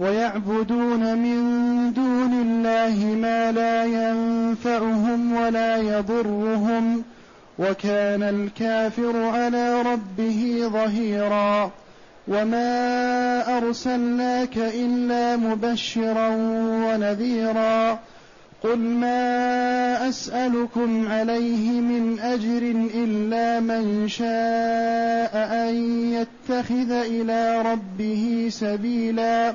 ويعبدون من دون الله ما لا ينفعهم ولا يضرهم وكان الكافر على ربه ظهيرا وما أرسلناك إلا مبشرا ونذيرا قل ما أسألكم عليه من أجر إلا من شاء أن يتخذ إلى ربه سبيلا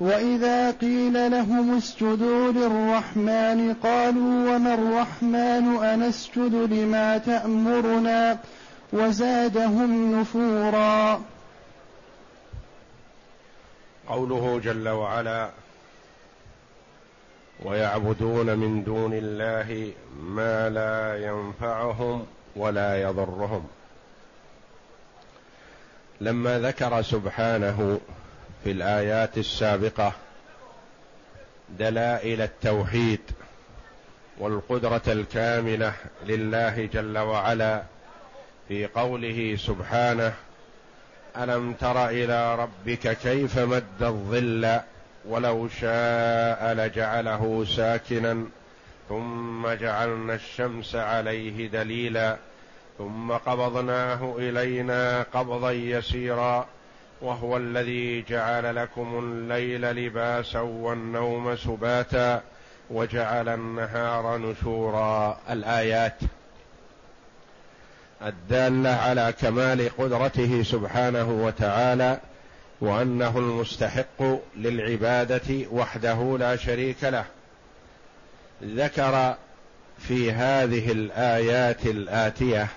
وإذا قيل لهم اسجدوا للرحمن قالوا وما الرحمن أنسجد لما تأمرنا وزادهم نفورا. قوله جل وعلا ويعبدون من دون الله ما لا ينفعهم ولا يضرهم. لما ذكر سبحانه في الآيات السابقة دلائل التوحيد والقدرة الكاملة لله جل وعلا في قوله سبحانه ألم تر إلى ربك كيف مد الظل ولو شاء لجعله ساكنا ثم جعلنا الشمس عليه دليلا ثم قبضناه إلينا قبضا يسيرا وهو الذي جعل لكم الليل لباسا والنوم سباتا وجعل النهار نشورا. الآيات الدالة على كمال قدرته سبحانه وتعالى وأنه المستحق للعبادة وحده لا شريك له. ذكر في هذه الآيات الآتية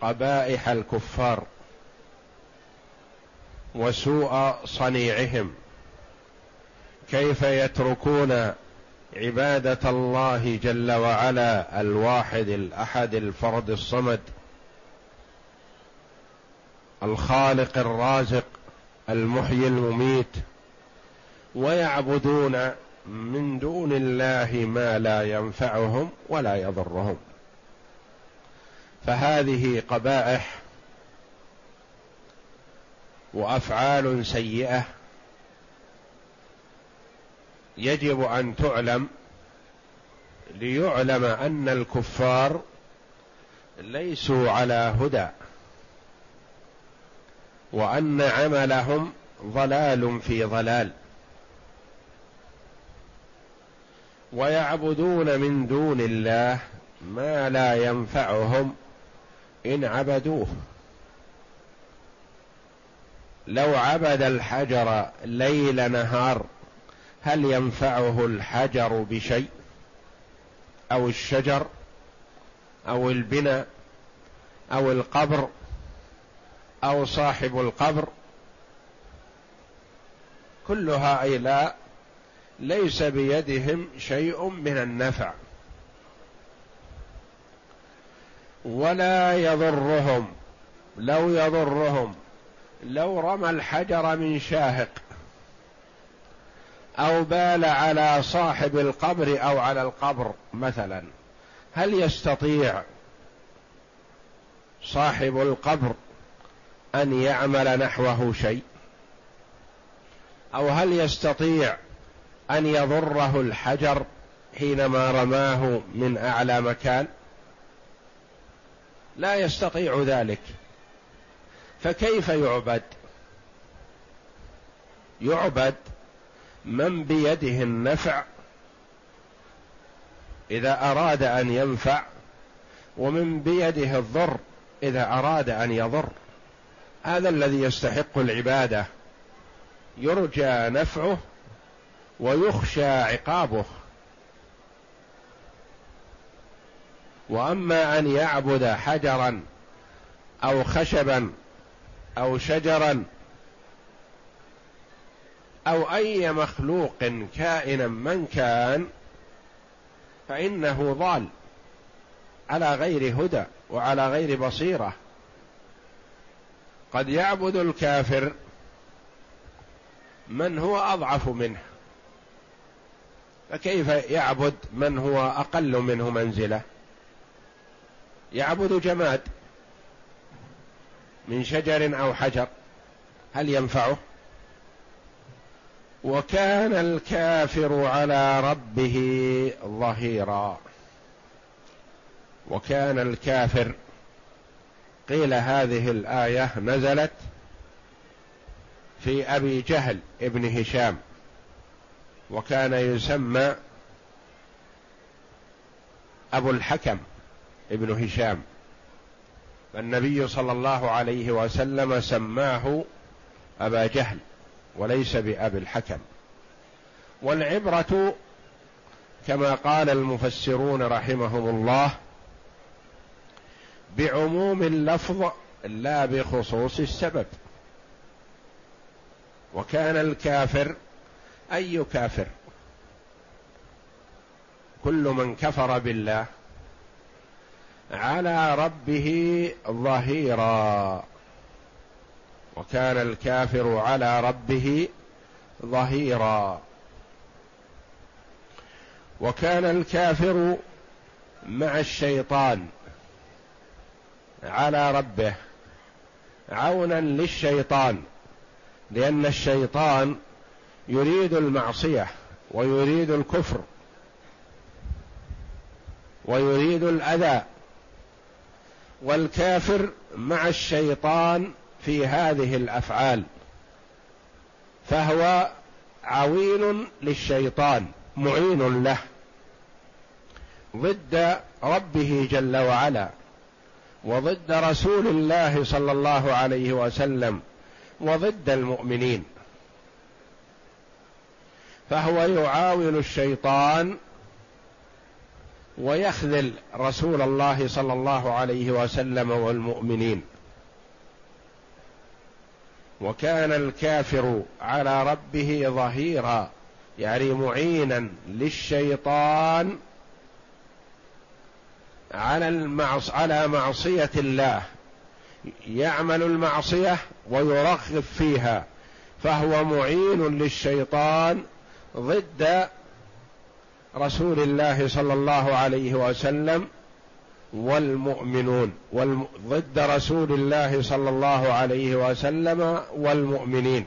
قبائح الكفار وسوء صنيعهم. كيف يتركون عبادة الله جل وعلا الواحد الأحد الفرد الصمد؟ الخالق الرازق المحيي المميت. ويعبدون من دون الله ما لا ينفعهم ولا يضرهم. فهذه قبائح وأفعال سيئة يجب أن تعلم ليعلم أن الكفار ليسوا على هدى وأن عملهم ضلال في ضلال ويعبدون من دون الله ما لا ينفعهم إن عبدوه. لو عبد الحجر ليل نهار هل ينفعه الحجر بشيء؟ أو الشجر؟ أو البناء؟ أو القبر؟ أو صاحب القبر؟ كل هؤلاء ليس بيدهم شيء من النفع. ولا يضرهم لو يضرهم لو رمى الحجر من شاهق أو بال على صاحب القبر أو على القبر مثلا هل يستطيع صاحب القبر أن يعمل نحوه شيء؟ أو هل يستطيع أن يضره الحجر حينما رماه من أعلى مكان؟ لا يستطيع ذلك. فكيف يعبد؟ يعبد من بيده النفع إذا أراد أن ينفع ومن بيده الضر إذا أراد أن يضر. هذا الذي يستحق العبادة. يرجى نفعه ويخشى عقابه. وأما أن يعبد حجرا أو خشبا أو شجرا أو أي مخلوق كائنا من كان فإنه ضال على غير هدى وعلى غير بصيرة. قد يعبد الكافر من هو أضعف منه. فكيف يعبد من هو أقل منه منزلة؟ يعبد جماد. من شجر أو حجر هل ينفعه؟ وكان الكافر على ربه ظهيرا. وكان الكافر قيل هذه الآية نزلت في أبي جهل ابن هشام وكان يسمى أبو الحكم ابن هشام. فالنبي صلى الله عليه وسلم سماه أبا جهل وليس بأبي الحكم. والعبرة كما قال المفسرون رحمهم الله بعموم اللفظ لا بخصوص السبب. وكان الكافر أي كافر؟ كل من كفر بالله على ربه ظهيرا. وكان الكافر على ربه ظهيرا. وكان الكافر مع الشيطان على ربه عونا للشيطان لأن الشيطان يريد المعصية ويريد الكفر ويريد الأذى. والكافر مع الشيطان في هذه الأفعال فهو عوين للشيطان معين له ضد ربه جل وعلا وضد رسول الله صلى الله عليه وسلم وضد المؤمنين فهو يعاون الشيطان ويخذل رسول الله صلى الله عليه وسلم والمؤمنين. وكان الكافر على ربه ظهيرا يعني معينا للشيطان على المعص على معصية الله. يعمل المعصية ويرغب فيها فهو معين للشيطان ضد رسول الله صلى الله عليه وسلم والمؤمنون ضد رسول الله صلى الله عليه وسلم والمؤمنين.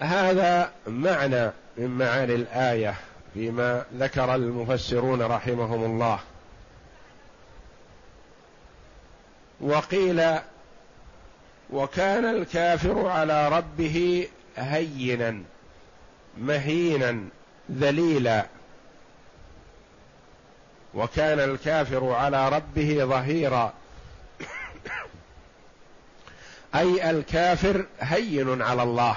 هذا معنى من معاني الآية فيما ذكر المفسرون رحمهم الله. وقيل وكان الكافر على ربه هينا مهينا. ذليلا وكان الكافر على ربه ظهيرا. أي الكافر هين على الله.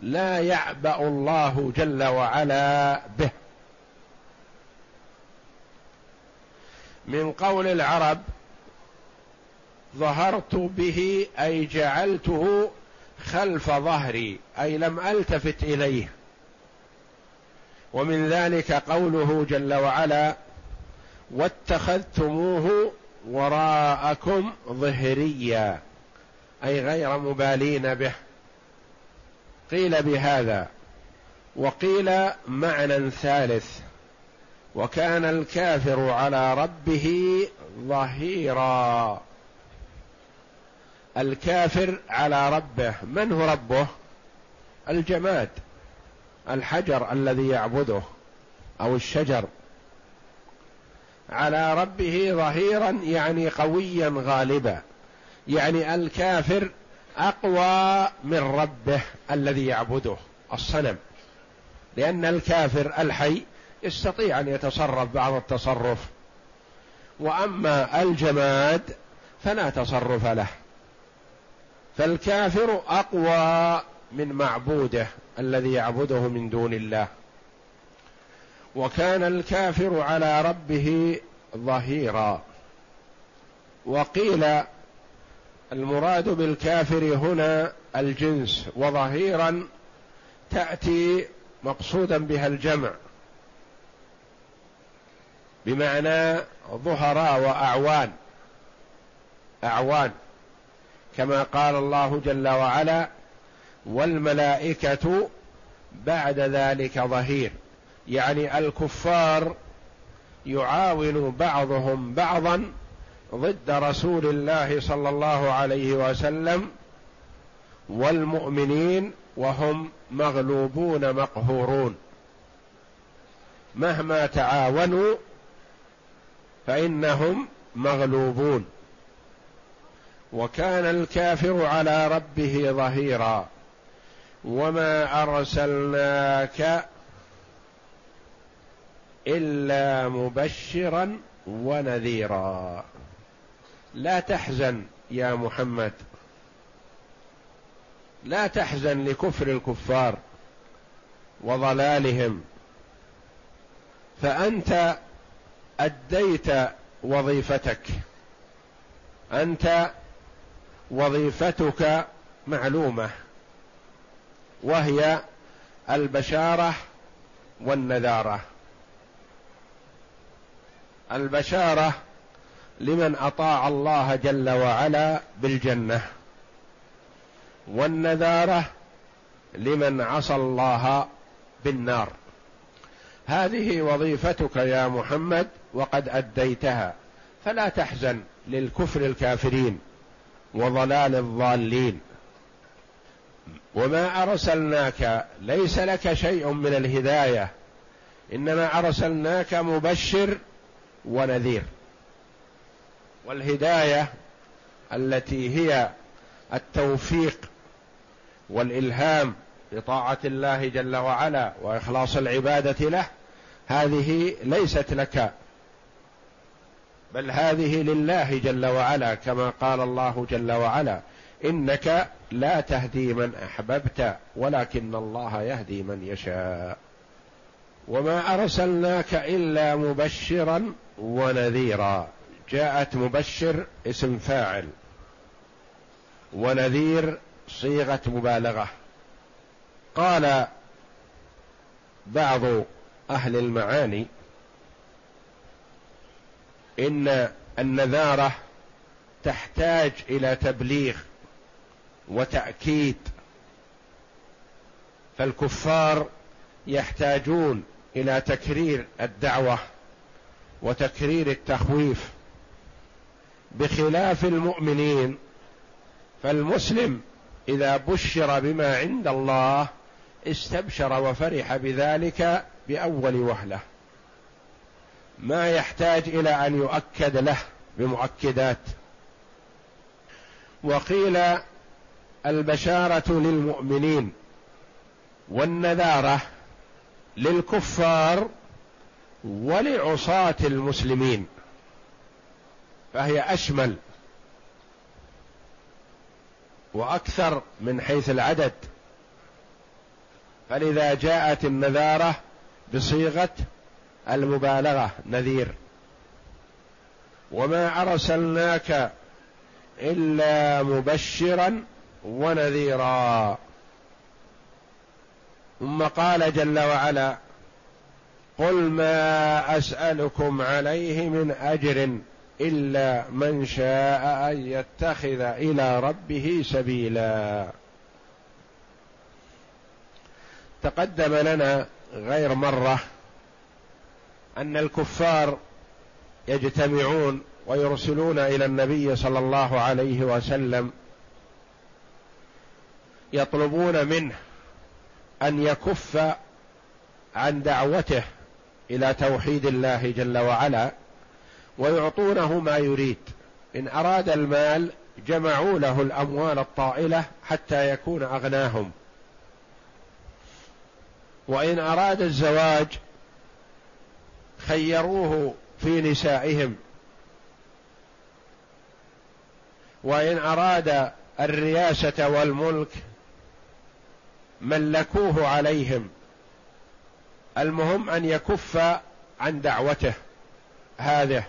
لا يعبأ الله جل وعلا به. من قول العرب ظهرت به أي جعلته خلف ظهري أي لم ألتفت إليه. ومن ذلك قوله جل وعلا واتخذتموه وراءكم ظهريا أي غير مبالين به. قيل بهذا وقيل معنى ثالث وكان الكافر على ربه ظهيرا الكافر على ربه من هو ربه؟ الجماد. الحجر الذي يعبده أو الشجر. على ربه ظهيرا يعني قويا غالبا. يعني الكافر أقوى من ربه الذي يعبده الصنم. لأن الكافر الحي يستطيع أن يتصرف بعض التصرف. وأما الجماد فلا تصرف له. فالكافر أقوى من معبوده الذي يعبده من دون الله. وكان الكافر على ربه ظهيرا. وقيل المراد بالكافر هنا الجنس وظهيرا تأتي مقصودا بها الجمع. بمعنى ظهراء وأعوان. أعوان كما قال الله جل وعلا والملائكة بعد ذلك ظهير. يعني الكفار يعاون بعضهم بعضا ضد رسول الله صلى الله عليه وسلم والمؤمنين وهم مغلوبون مقهورون. مهما تعاونوا فإنهم مغلوبون. وكان الكافر على ربه ظهيرا. وما ارسلناك الا مبشرا ونذيرا. لا تحزن يا محمد. لا تحزن لكفر الكفار وضلالهم. فأنت أديت وظيفتك. أنت وظيفتك معلومة. وهي البشارة والنذارة. البشارة لمن أطاع الله جل وعلا بالجنة والنذارة لمن عصى الله بالنار. هذه وظيفتك يا محمد وقد أديتها. فلا تحزن للكفر الكافرين وضلال الضالين. وما أرسلناك ليس لك شيء من الهداية إنما أرسلناك مبشر ونذير. والهداية التي هي التوفيق والإلهام لطاعه الله جل وعلا وإخلاص العبادة له هذه ليست لك بل هذه لله جل وعلا كما قال الله جل وعلا إنك لا تهدي من أحببت ولكن الله يهدي من يشاء. وما أرسلناك إلا مبشرا ونذيرا. جاءت مبشر اسم فاعل. ونذير صيغة مبالغة. قال بعض أهل المعاني إن النذارة تحتاج إلى تبليغ وتأكيد. فالكفار يحتاجون إلى تكرير الدعوة وتكرير التخويف. بخلاف المؤمنين فالمسلم إذا بشر بما عند الله استبشر وفرح بذلك بأول وهلة. ما يحتاج إلى أن يؤكد له بمؤكدات. وقيل البشارة للمؤمنين والنذارة للكفار ولعصاة المسلمين فهي أشمل وأكثر من حيث العدد. فلذا جاءت النذارة بصيغة المبالغة نذير. وما أرسلناك إلا مبشرا ونذيرا. ثم قال جل وعلا قل ما أسألكم عليه من أجر إلا من شاء أن يتخذ إلى ربه سبيلا. تقدم لنا غير مرة أن الكفار يجتمعون ويرسلون إلى النبي صلى الله عليه وسلم يطلبون منه أن يكف عن دعوته إلى توحيد الله جل وعلا ويعطونه ما يريد. إن أراد المال جمعوا له الأموال الطائلة حتى يكون أغناهم. وإن أراد الزواج خيروه في نسائهم. وإن أراد الرياسة والملك ملكوه عليهم. المهم أن يكف عن دعوته هذه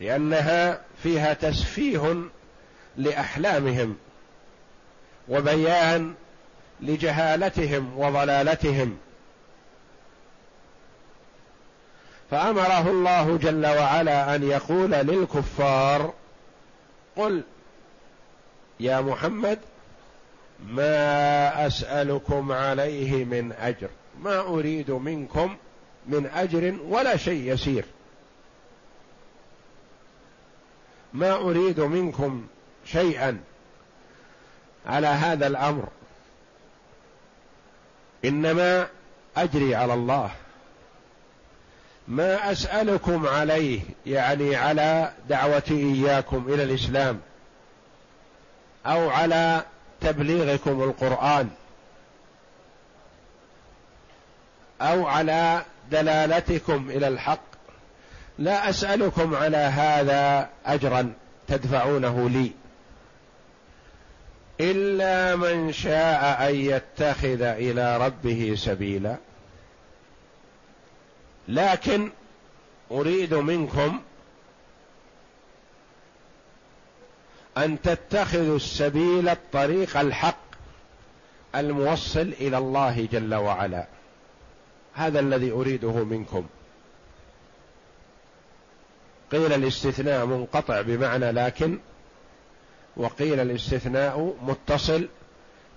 لأنها فيها تسفيه لأحلامهم وبيان لجهالتهم وضلالتهم. فأمره الله جل وعلا أن يقول للكفار قل يا محمد ما أسألكم عليه من أجر. ما أريد منكم من أجر ولا شيء يسير. ما أريد منكم شيئا على هذا الأمر. إنما أجري على الله. ما أسألكم عليه يعني على دعوتي إياكم إلى الإسلام أو على تبليغكم القرآن أو على دلالتكم إلى الحق. لا أسألكم على هذا اجرا تدفعونه لي. إلا من شاء أن يتخذ إلى ربه سبيلا. لكن أريد منكم أن تتخذوا السبيل الطريق الحق الموصل إلى الله جل وعلا. هذا الذي أريده منكم. قيل الاستثناء منقطع بمعنى لكن وقيل الاستثناء متصل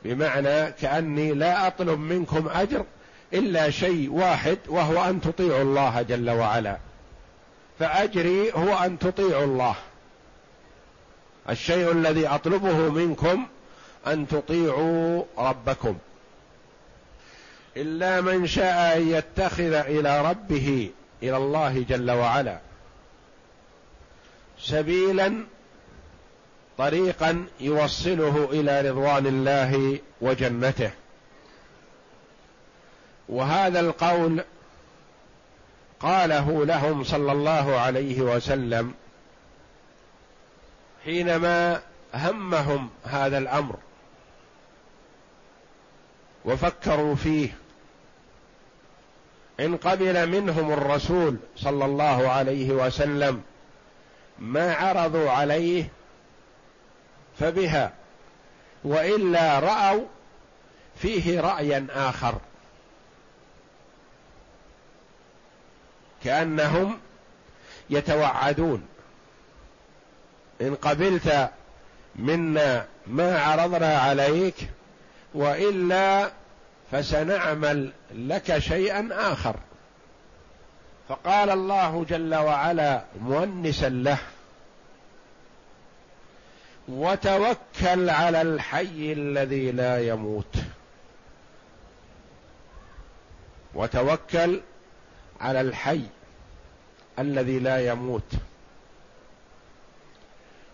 بمعنى كأني لا أطلب منكم أجر إلا شيء واحد وهو أن تطيعوا الله جل وعلا. فأجري هو أن تطيعوا الله. الشيء الذي أطلبه منكم أن تطيعوا ربكم. إلا من شاء أن يتخذ إلى ربه إلى الله جل وعلا سبيلا طريقا يوصله إلى رضوان الله وجنته. وهذا القول قاله لهم صلى الله عليه وسلم حينما همهم هذا الأمر وفكروا فيه إن قبل منهم الرسول صلى الله عليه وسلم ما عرضوا عليه فبها وإلا رأوا فيه رايا آخر. كأنهم يتوعدون. إن قبلت منا ما عرضنا عليك وإلا فسنعمل لك شيئا آخر. فقال الله جل وعلا مونسا له وتوكل على الحي الذي لا يموت. وتوكل على الحي الذي لا يموت.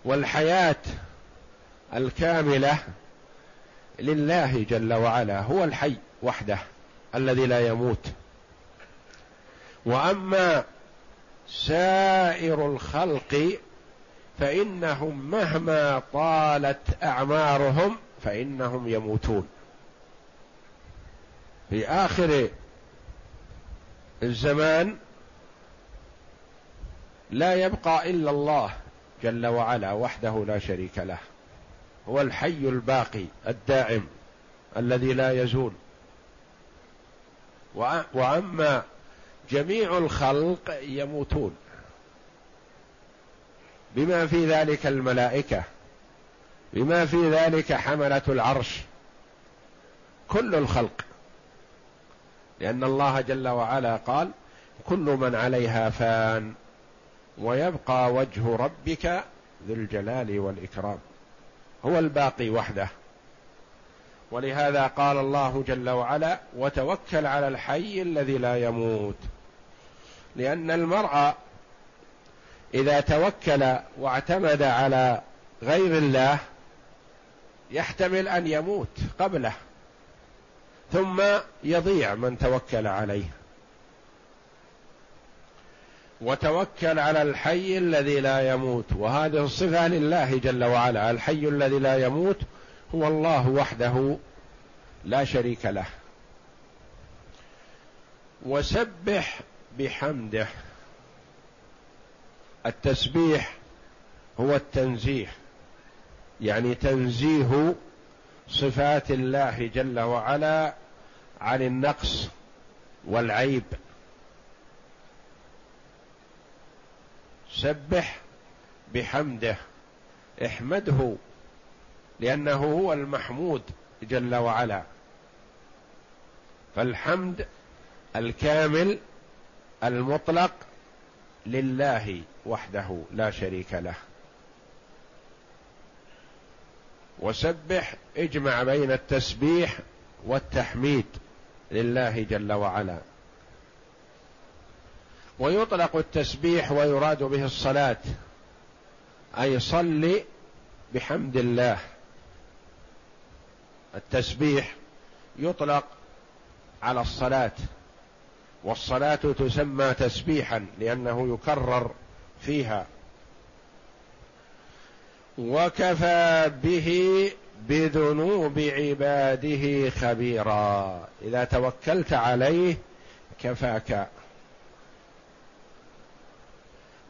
والحياة الكاملة لله جل وعلا هو الحي وحده الذي لا يموت. وأما سائر الخلق فإنهم مهما طالت أعمارهم فإنهم يموتون. في آخر الزمان لا يبقى إلا الله جل وعلا وحده لا شريك له. هو الحي الباقي الدائم الذي لا يزول. وأما جميع الخلق يموتون. بما في ذلك الملائكة بما في ذلك حملة العرش كل الخلق. لأن الله جل وعلا قال كل من عليها فان ويبقى وجه ربك ذو الجلال والإكرام. هو الباقي وحده. ولهذا قال الله جل وعلا وتوكل على الحي الذي لا يموت لأن المرء إذا توكل واعتمد على غير الله يحتمل أن يموت قبله ثم يضيع من توكل عليه. وتوكل على الحي الذي لا يموت. وهذه الصفة لله جل وعلا. الحي الذي لا يموت هو الله وحده لا شريك له. وسبح بحمده. التسبيح هو التنزيه. يعني تنزيه صفات الله جل وعلا عن النقص والعيب. سبح بحمده احمده لأنه هو المحمود جل وعلا. فالحمد الكامل المطلق لله وحده لا شريك له. وسبح اجمع بين التسبيح والتحميد لله جل وعلا. ويطلق التسبيح ويراد به الصلاة. أي صل بحمد الله. التسبيح يطلق على الصلاة. والصلاة تسمى تسبيحا لأنه يكرر فيها. وكفى به بذنوب عباده خبيرا. إذا توكلت عليه كفاك.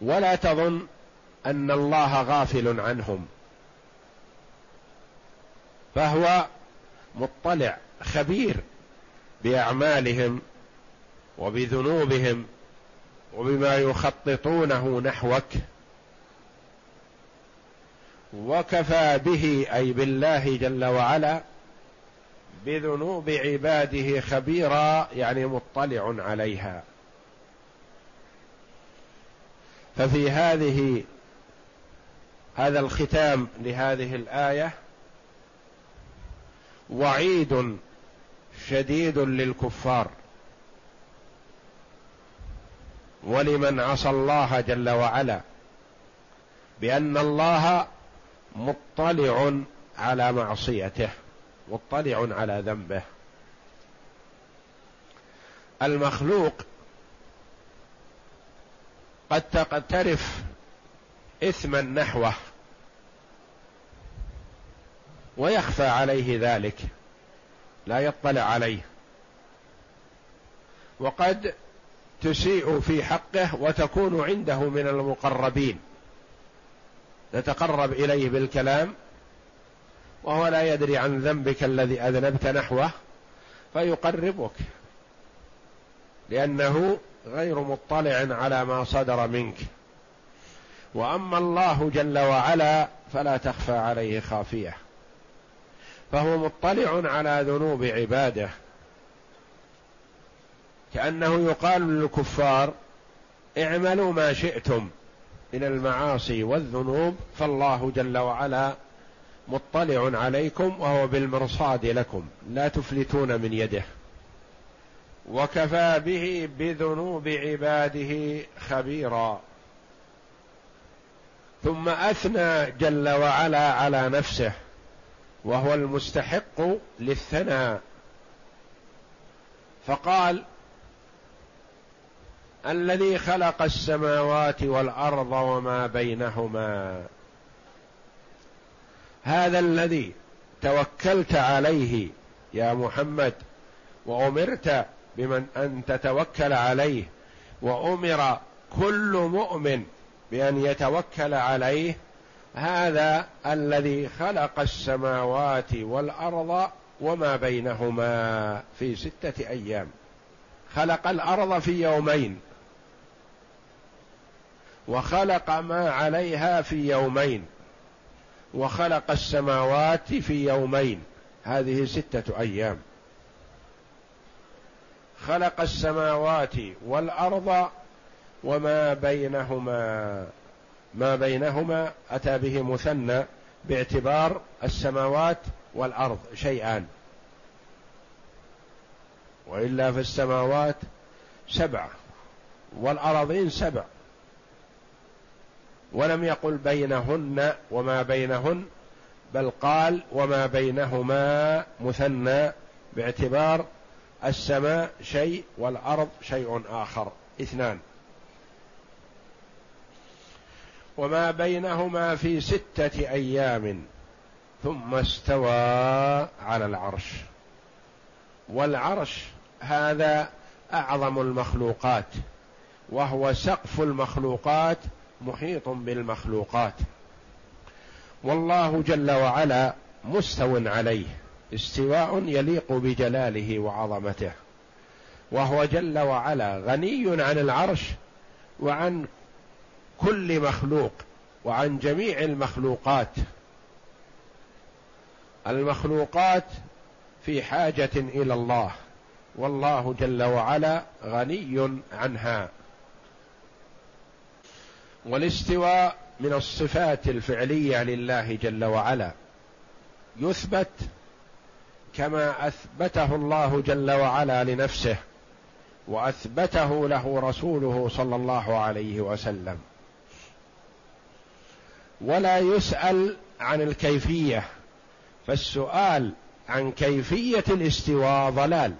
ولا تظن أن الله غافل عنهم. فهو مطلع خبير بأعمالهم وبذنوبهم وبما يخططونه نحوك. وكفى به أي بالله جل وعلا بذنوب عباده خبيرا يعني مطلع عليها. ففي هذه هذا الختام لهذه الآية وعيد شديد للكفار. ولمن عصى الله جل وعلا بأن الله مطلع على معصيته مطلع على ذنبه. المخلوق قد تقترف إثما نحوه ويخفى عليه ذلك لا يطلع عليه. وقد تسيء في حقه وتكون عنده من المقربين تتقرب إليه بالكلام وهو لا يدري عن ذنبك الذي أذنبت نحوه فيقربك لأنه غير مطلع على ما صدر منك. وأما الله جل وعلا فلا تخفى عليه خافية. فهو مطلع على ذنوب عباده. كأنه يقال للكفار اعملوا ما شئتم من المعاصي والذنوب فالله جل وعلا مطلع عليكم وهو بالمرصاد لكم لا تفلتون من يده. وكفى به بذنوب عباده خبيرا. ثم أثنى جل وعلا على نفسه وهو المستحق للثناء. فقال الذي خلق السماوات والأرض وما بينهما. هذا الذي توكلت عليه يا محمد وأمرت بمن أن تتوكل عليه وأمر كل مؤمن بأن يتوكل عليه هذا الذي خلق السماوات والأرض وما بينهما في ستة أيام. خلق الأرض في يومين وخلق ما عليها في يومين وخلق السماوات في يومين هذه ستة أيام. خلق السماوات والأرض وما بينهما ما بينهما أتى به مثنى باعتبار السماوات والأرض شيئان. وإلا في السماوات سبع والارضين سبع. ولم يقل بينهن وما بينهن بل قال وما بينهما مثنى باعتبار السماء شيء والأرض شيء آخر. اثنان. وما بينهما في ستة أيام. ثم استوى على العرش. والعرش هذا أعظم المخلوقات. وهو سقف المخلوقات محيط بالمخلوقات. والله جل وعلا مستو عليه. استواء يليق بجلاله وعظمته وهو جل وعلا غني عن العرش وعن كل مخلوق وعن جميع المخلوقات. المخلوقات في حاجة إلى الله والله جل وعلا غني عنها. والاستواء من الصفات الفعلية لله جل وعلا يثبت كما أثبته الله جل وعلا لنفسه وأثبته له رسوله صلى الله عليه وسلم. ولا يسأل عن الكيفية فالسؤال عن كيفية الاستواء ضلال.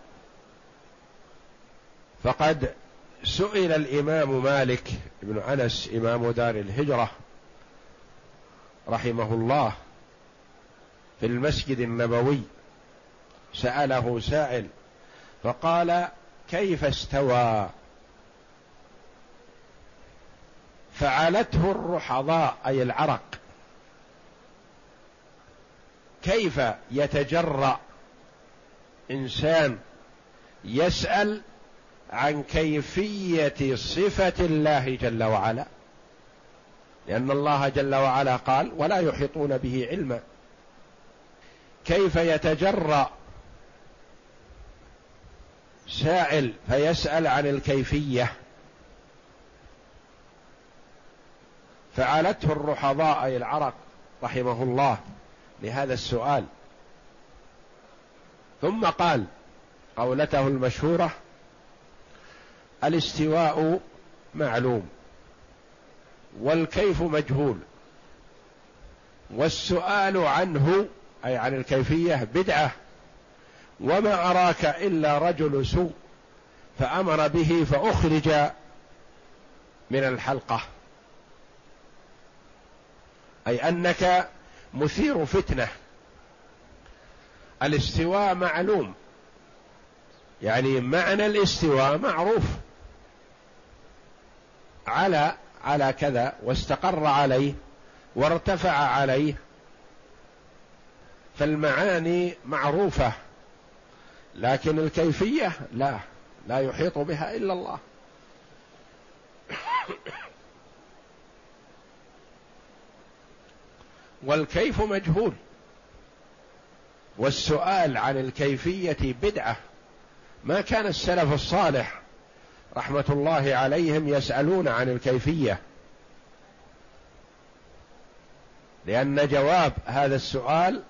فقد سئل الإمام مالك بن أنس إمام دار الهجرة رحمه الله في المسجد النبوي سأله سائل فقال كيف استوى؟ فعلته الرحضاء أي العرق. كيف يتجرأ إنسان يسأل عن كيفية صفة الله جل وعلا؟ لأن الله جل وعلا قال ولا يحيطون به علما. كيف يتجرأ سائل فيسأل عن الكيفية. فعلته الرحضاء أي العرق رحمه الله لهذا السؤال. ثم قال قولته المشهورة الاستواء معلوم والكيف مجهول والسؤال عنه أي عن الكيفية بدعة وما أراك إلا رجل سوء فأمر به فأخرج من الحلقة. أي أنك مثير فتنة. الاستواء معلوم. يعني معنى الاستواء معروف. على على كذا واستقر عليه وارتفع عليه. فالمعاني معروفة. لكن الكيفية لا لا يحيط بها إلا الله. والكيف مجهول. والسؤال عن الكيفية بدعة. ما كان السلف الصالح رحمة الله عليهم يسألون عن الكيفية؟ لأن جواب هذا السؤال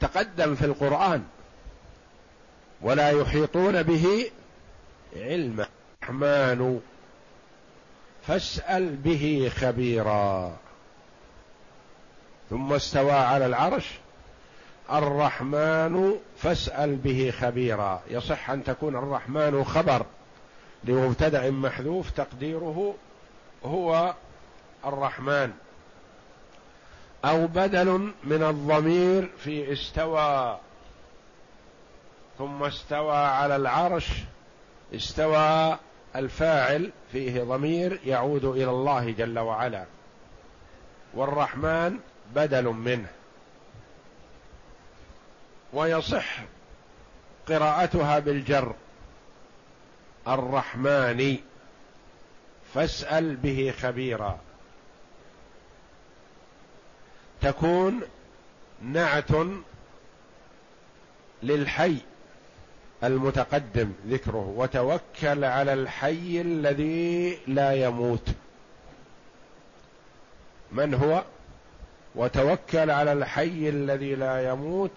تقدم في القرآن. ولا يحيطون به علما الرحمن فاسأل به خبيرا. ثم استوى على العرش. الرحمن فاسأل به خبيرا. يصح أن تكون الرحمن خبر لمبتدا محذوف تقديره هو الرحمن. أو بدل من الضمير في استوى. ثم استوى على العرش استوى الفاعل فيه ضمير يعود إلى الله جل وعلا. والرحمن بدل منه. ويصح قراءتها بالجر. الرحمن فاسأل به خبيرا. تكون نعت للحي. المتقدم ذكره وتوكل على الحي الذي لا يموت. من هو؟ وتوكل على الحي الذي لا يموت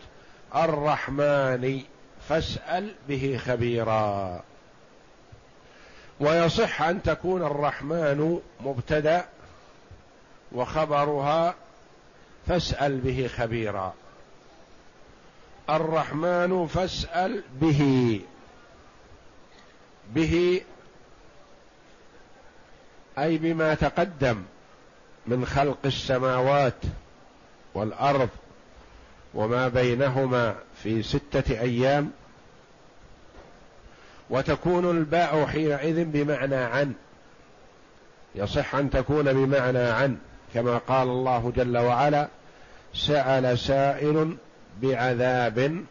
الرحمن فاسأل به خبيرا. ويصح أن تكون الرحمن مبتدأ وخبرها فاسأل به خبيرا. الرحمن فاسأل به. به أي بما تقدم من خلق السماوات والأرض وما بينهما في ستة أيام وتكون الباء حينئذ بمعنى عن. يصح أن تكون بمعنى عن كما قال الله جل وعلا سأل سائل بعذاب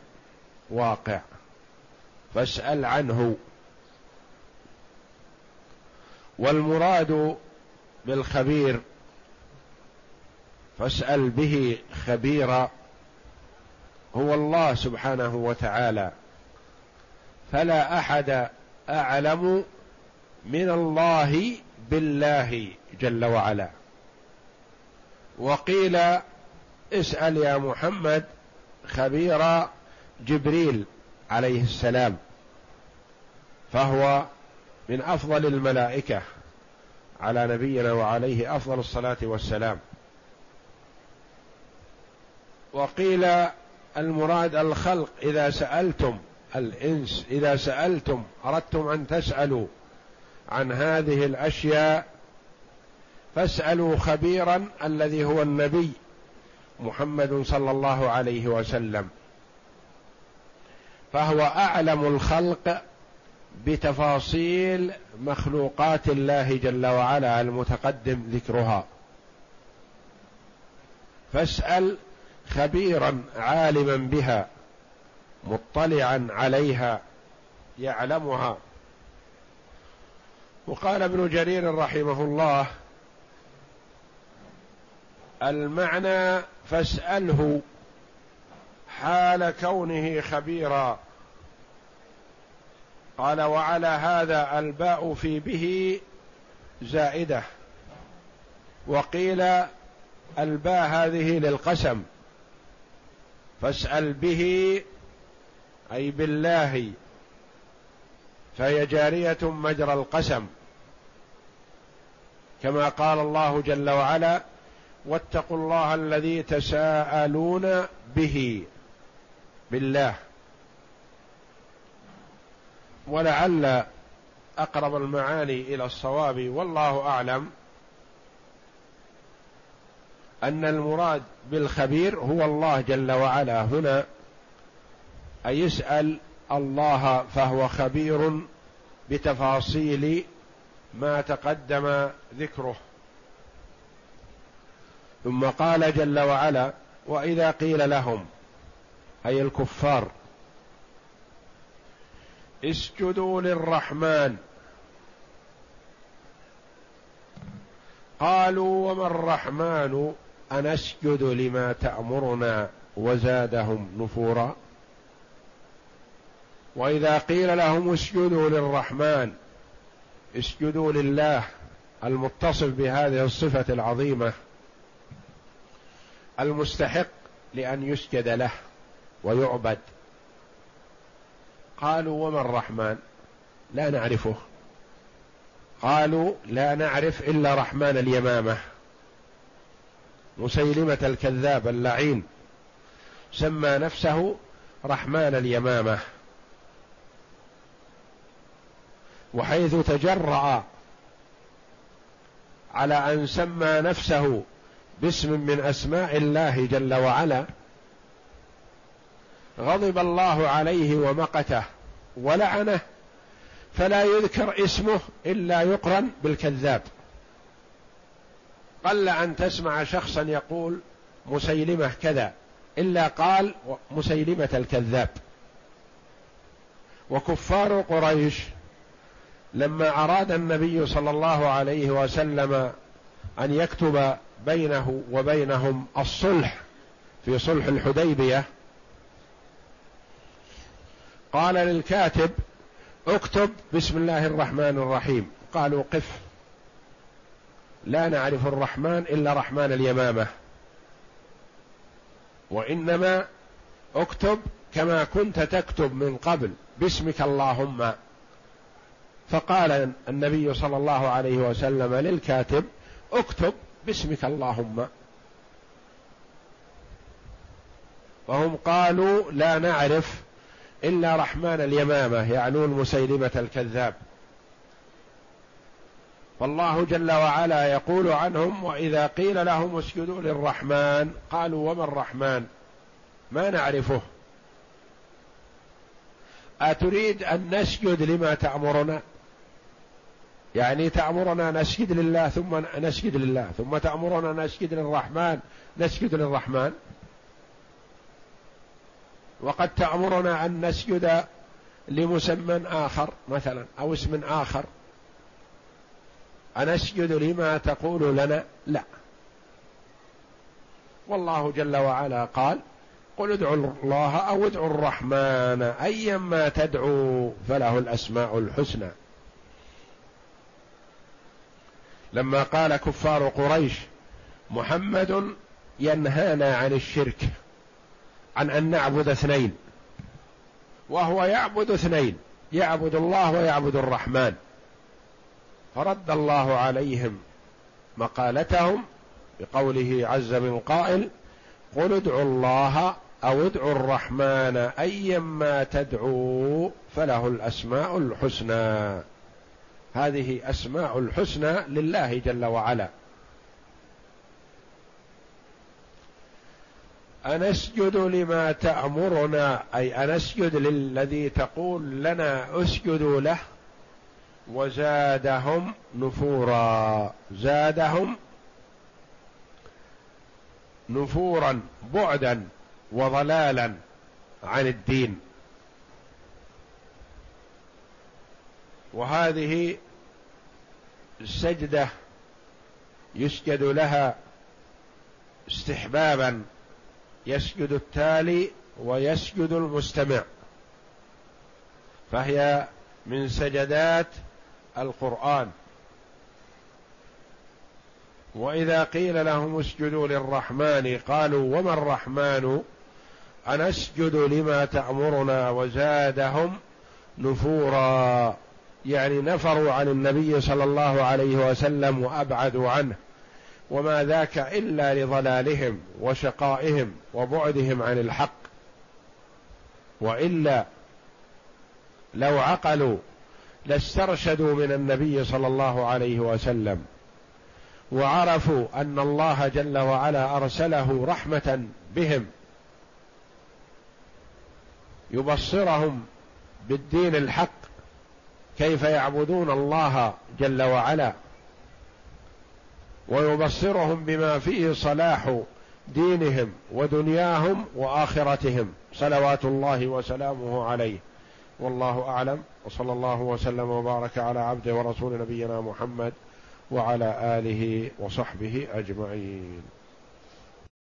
واقع. فاسأل عنه. والمراد بالخبير فاسأل به خبيرا هو الله سبحانه وتعالى. فلا أحد أعلم من الله بالله جل وعلا. وقيل اسأل يا محمد. خبير جبريل عليه السلام فهو من أفضل الملائكة على نبينا وعليه أفضل الصلاة والسلام. وقيل المراد الخلق إذا سألتم الإنس إذا سألتم أردتم أن تسألوا عن هذه الأشياء فاسألوا خبيرا الذي هو النبي محمد صلى الله عليه وسلم. فهو أعلم الخلق بتفاصيل مخلوقات الله جل وعلا المتقدم ذكرها. فاسأل خبيرا عالما بها مطلعا عليها يعلمها. وقال ابن جرير رحمه الله المعنى فاسأله حال كونه خبيرا. قال وعلى هذا الباء في به زائدة. وقيل الباء هذه للقسم. فاسأل به أي بالله. فهي جارية مجرى القسم. كما قال الله جل وعلا واتقوا الله الذي تساءلون به بالله. ولعل أقرب المعاني إلى الصواب والله أعلم أن المراد بالخبير هو الله جل وعلا. هنا اي يسأل الله فهو خبير بتفاصيل ما تقدم ذكره. ثم قال جل وعلا وإذا قيل لهم أي الكفار اسجدوا للرحمن. قالوا وما الرحمن؟ أنسجد لما تأمرنا وزادهم نفورا. وإذا قيل لهم اسجدوا للرحمن اسجدوا لله المتصف بهذه الصفة العظيمة. المستحق لأن يسجد له ويعبد. قالوا وما الرحمن؟ لا نعرفه. قالوا لا نعرف إلا رحمن اليمامة. مسيلمة الكذاب اللعين. سمى نفسه رحمن اليمامة. وحيث تجرأ على أن سمى نفسه باسم من أسماء الله جل وعلا. غضب الله عليه ومقته ولعنه فلا يذكر اسمه إلا يقرن بالكذاب. قل أن تسمع شخصا يقول مسيلمة كذا إلا قال مسيلمة الكذاب. وكفار قريش لما أراد النبي صلى الله عليه وسلم أن يكتب بينه وبينهم الصلح في صلح الحديبية. قال للكاتب اكتب بسم الله الرحمن الرحيم. قالوا قف. لا نعرف الرحمن إلا رحمن اليمامة. وإنما اكتب كما كنت تكتب من قبل باسمك اللهم. فقال النبي صلى الله عليه وسلم للكاتب اكتب باسمك اللهم. فهم قالوا لا نعرف إلا رحمن اليمامة يعنون مسيلمة الكذاب. فالله جل وعلا يقول عنهم وإذا قيل لهم اسجدوا للرحمن قالوا وما الرحمن؟ ما نعرفه. أتريد أن نسجد لما تأمرنا؟ يعني تأمرنا نسجد لله ثم نسجد لله ثم تأمرنا نسجد للرحمن نسجد للرحمن. وقد تأمرنا أن نسجد لمسمى آخر مثلا أو اسم آخر. أنسجد لما تقول لنا؟ لا. والله جل وعلا قال قل ادعوا الله أو ادعوا الرحمن أيما تدعوا فله الأسماء الحسنى. لما قال كفار قريش محمد ينهانا عن الشرك عن أن نعبد اثنين وهو يعبد اثنين يعبد الله ويعبد الرحمن. فرد الله عليهم مقالتهم بقوله عز من قائل قل ادعوا الله أو ادعوا الرحمن ايما تدعوا فله الأسماء الحسنى. هذه أسماء الحسنى لله جل وعلا. أنسجد لما تأمرنا أي أنسجد للذي تقول لنا اسجدوا له وزادهم نفورا. زادهم نفورا بعدا وضلالا عن الدين. وهذه السجده يسجد لها استحبابا يسجد التالي ويسجد المستمع. فهي من سجدات القرآن. وإذا قيل لهم اسجدوا للرحمن قالوا وما الرحمن؟ أنسجد لما تأمرنا وزادهم نفورا. يعني نفروا عن النبي صلى الله عليه وسلم وأبعدوا عنه. وما ذاك إلا لضلالهم وشقائهم وبعدهم عن الحق. وإلا لو عقلوا لاسترشدوا من النبي صلى الله عليه وسلم وعرفوا أن الله جل وعلا أرسله رحمة بهم يبصرهم بالدين الحق كيف يعبدون الله جل وعلا ويبصرهم بما فيه صلاح دينهم ودنياهم وآخرتهم صلوات الله وسلامه عليه. والله أعلم. وصلى الله وسلم وبارك على عبده ورسول نبينا محمد وعلى آله وصحبه أجمعين.